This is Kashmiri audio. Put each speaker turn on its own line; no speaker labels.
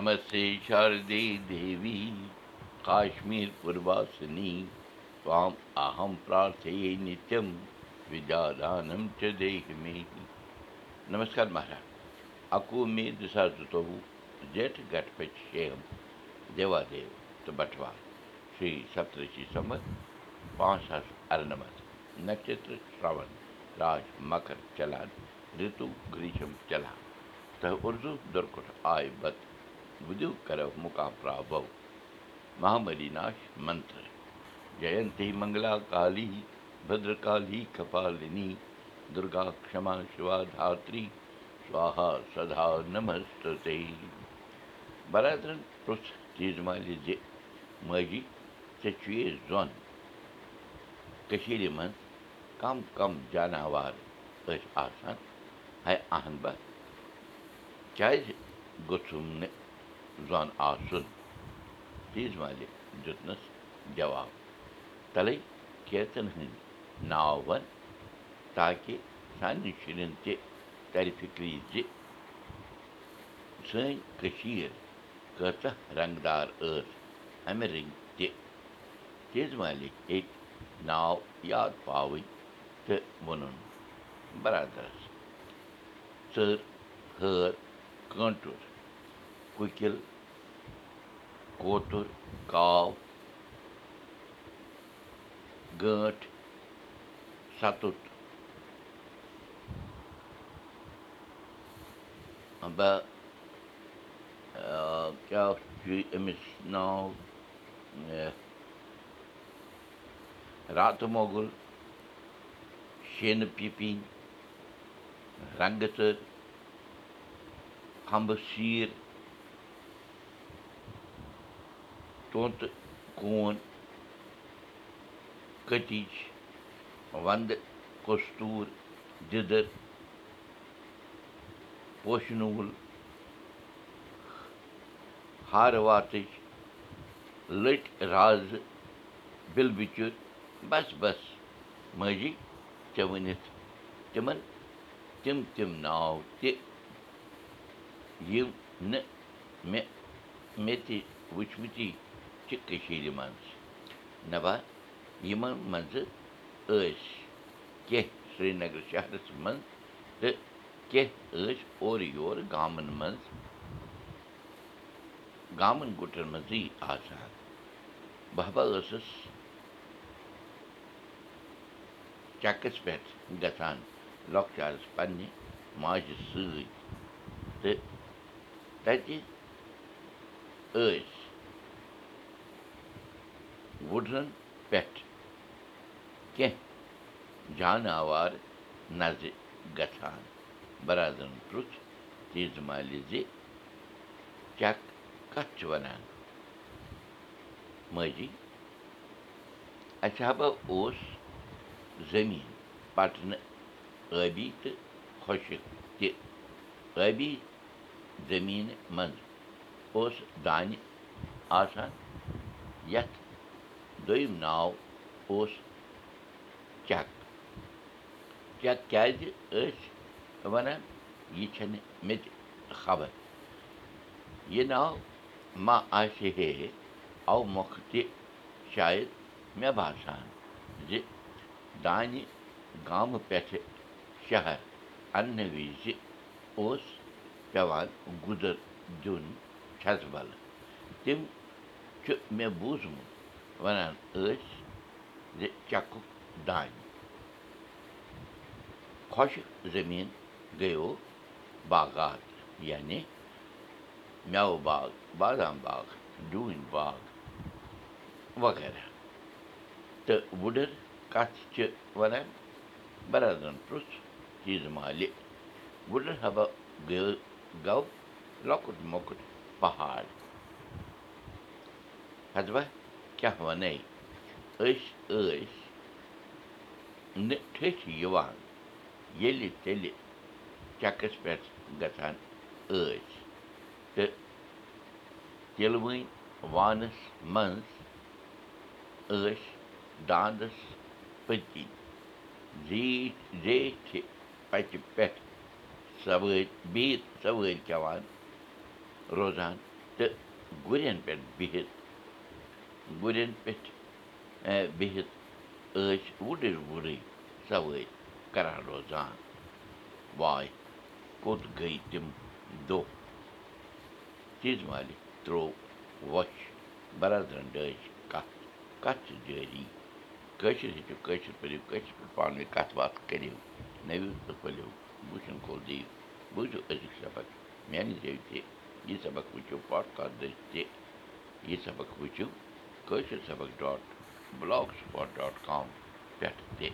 نمسیٖدی کشمیٖس تام اَہَمد مےٚ نمش शेम देवादेव तो बटवा श्री सप्तषि گَٹ پتہٕ دیواندی अरनमत नक्षत्र श्रावण राज मकर ساس ऋतु ग्रीष्म चला گریٖشم उर्दू दुर्कुट आय बत وُدو کرو مُقام پرٛابو مہاملیٖناش منتر جینتی منگلا کالی بدرکالی کپالِنی دُرگا کما شِوا دھتری سوہا سدا نمستے برادرن پرٛژھ تیٖژ مالہِ زِ ماجی ژےٚ چھُے زوٚن کٔشیٖرِ منٛز کم کم جاناوار ٲسۍ زوٚن آسُن تیٖژ مالہِ دیُتنَس جواب تَلَے کیژَن ہٕنٛدۍ ناو وَن تاکہِ سانٮ۪ن شُرٮ۪ن تہِ تَرِ فِکری زِ سٲنۍ کٔشیٖر کۭژاہ رنٛگہٕ دار کُکِل کوتُر کاو گٲنٛٹھ سَتُت بہ کیٛاہ چھُ أمِس ناو راتہٕ مۄگُل شیٖنہٕ پیٖپِنۍ رنٛگہٕ ژٔر کھمبہٕ سیٖر کوٗن کٔتِج وَندٕ کوستوٗر دِدٕر پوشنوٗل ہارٕ واتٕچ لٔٹۍ رازٕ بِل بِچُر بَس بَس ماجی ژےٚ ؤنِتھ تِمَن تِم تِم ناو تہِ یِم نہٕ مےٚ مےٚ تہِ وٕچھمٕتی چھِ کٔشیٖرِ منٛز نَبا یِمَن منٛزٕ ٲسۍ کینٛہہ سرینگر شہرَس منٛز تہٕ کینٛہہ ٲسۍ اورٕ یورٕ گامَن منٛز گامَن گُٹَن منٛزٕے آسان بہٕ با ٲسٕس چَکَس پٮ۪ٹھ گژھان لۄکچارَس پنٛنہِ ماجہِ سۭتۍ تہٕ تَتہِ ٲسۍ وُڈرَن پٮ۪ٹھ کینٛہہ جاناوار نظرِ گژھان بَرادَرَن پرُٛژھ تیٖژ مالہِ زِ چَک کَتھ چھُ وَنان ماجی اَسہِ ہا با اوس زٔمیٖن پَٹنہٕ ٲبی تہٕ خۄشِک تہِ ٲبی زٔمیٖنہِ منٛز اوس دانہِ آسان یَتھ دوٚیِم ناو اوس چَک چَک کیٛازِ ٲسۍ وَنان یہِ چھَنہٕ مےٚ تہِ خبر یہِ ناو ما آسہِ ہے اَوٕ مۄکھٕ تہِ شاید مےٚ باسان زِ دانہِ گامہٕ پٮ۪ٹھٕ شہر اَننہٕ وِزِ اوس پٮ۪وان گُزر دیُن چھَژٕ بَلہٕ تِم چھُ مےٚ بوٗزمُت وَنان ٲسۍ زِ چَکُک دانہِ خۄشِک زٔمیٖن گٔیو باغات یعنی مٮ۪وٕ باغ بادام باغ ڈوٗنۍ باغ وغیرہ تہٕ وُڈٕر کَتھ چھِ وَنان بَرادرَن پرُٛژھ چیٖزٕ مالہِ وُڈٕر ہبا گٔو گوٚو لۄکُٹ مۄکُٹ پہاڑ وَنے أسۍ ٲسۍ نہٕ ٹھٔٹھۍ یِوان ییٚلہِ تیٚلہِ چَکَس پٮ۪ٹھ گژھان ٲسۍ تہٕ تِلوٕنۍ وانَس منٛز ٲسۍ دانٛدَس پٔتی زیٖٹھۍ زیچھِ پَچہِ پٮ۪ٹھ سوٲرۍ بِہِتھ سوٲرۍ کھٮ۪وان روزان تہٕ گُرٮ۪ن پٮ۪ٹھ بِہِتھ گُرٮ۪ن پٮ۪ٹھ بِہِتھ ٲسۍ وُڈٕرۍ وُڈٕرۍ سَوٲرۍ کَران روزان واے کوٚت گٔے تِم دۄہ تیٖژ مالہِ ترٛوو وۄچھ بَرادرَن ڈٲج کَتھ کَتھ چھِ جٲری کٲشِر ہیٚچھِو کٲشِر پٲٹھۍ کٲشِر پٲٹھۍ پانہٕ ؤنۍ کَتھ باتھ کٔرِو نٔوِو تہٕ پھٔلِو وٕچھُن کھول دِیِو بوٗزِو أزیُک سبق میٛانہِ زیٚوِ تہِ یہِ سبق وٕچھِو پاڈکاسٹ دٔسۍ تہِ یہِ سبق وٕچھِو کٲشِر سبق dot blogspot dot com پٮ۪ٹھ تہِ